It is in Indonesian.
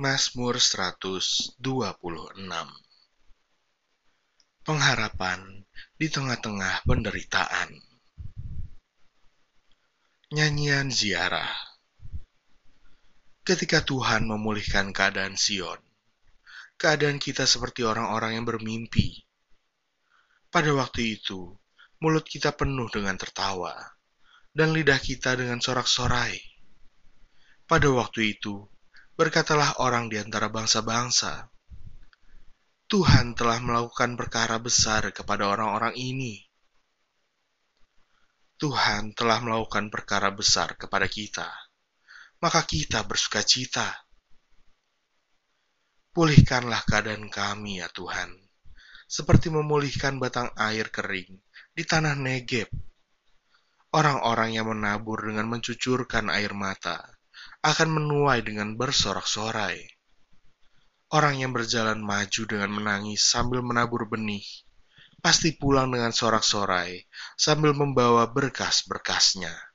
Mazmur 126 Pengharapan di tengah-tengah penderitaan Nyanyian Ziarah Ketika Tuhan memulihkan keadaan Sion, keadaan kita seperti orang-orang yang bermimpi. Pada waktu itu, mulut kita penuh dengan tertawa, dan lidah kita dengan sorak-sorai. Pada waktu itu, berkatalah orang di antara bangsa-bangsa, Tuhan telah melakukan perkara besar kepada orang-orang ini. Tuhan telah melakukan perkara besar kepada kita, maka kita bersuka cita. Pulihkanlah keadaan kami ya Tuhan, seperti memulihkan batang air kering di tanah Negeb. Orang-orang yang menabur dengan mencucurkan air mata akan menuai dengan bersorak-sorai. Orang yang berjalan maju dengan menangis sambil menabur benih, pasti pulang dengan sorak-sorai sambil membawa berkas-berkasnya.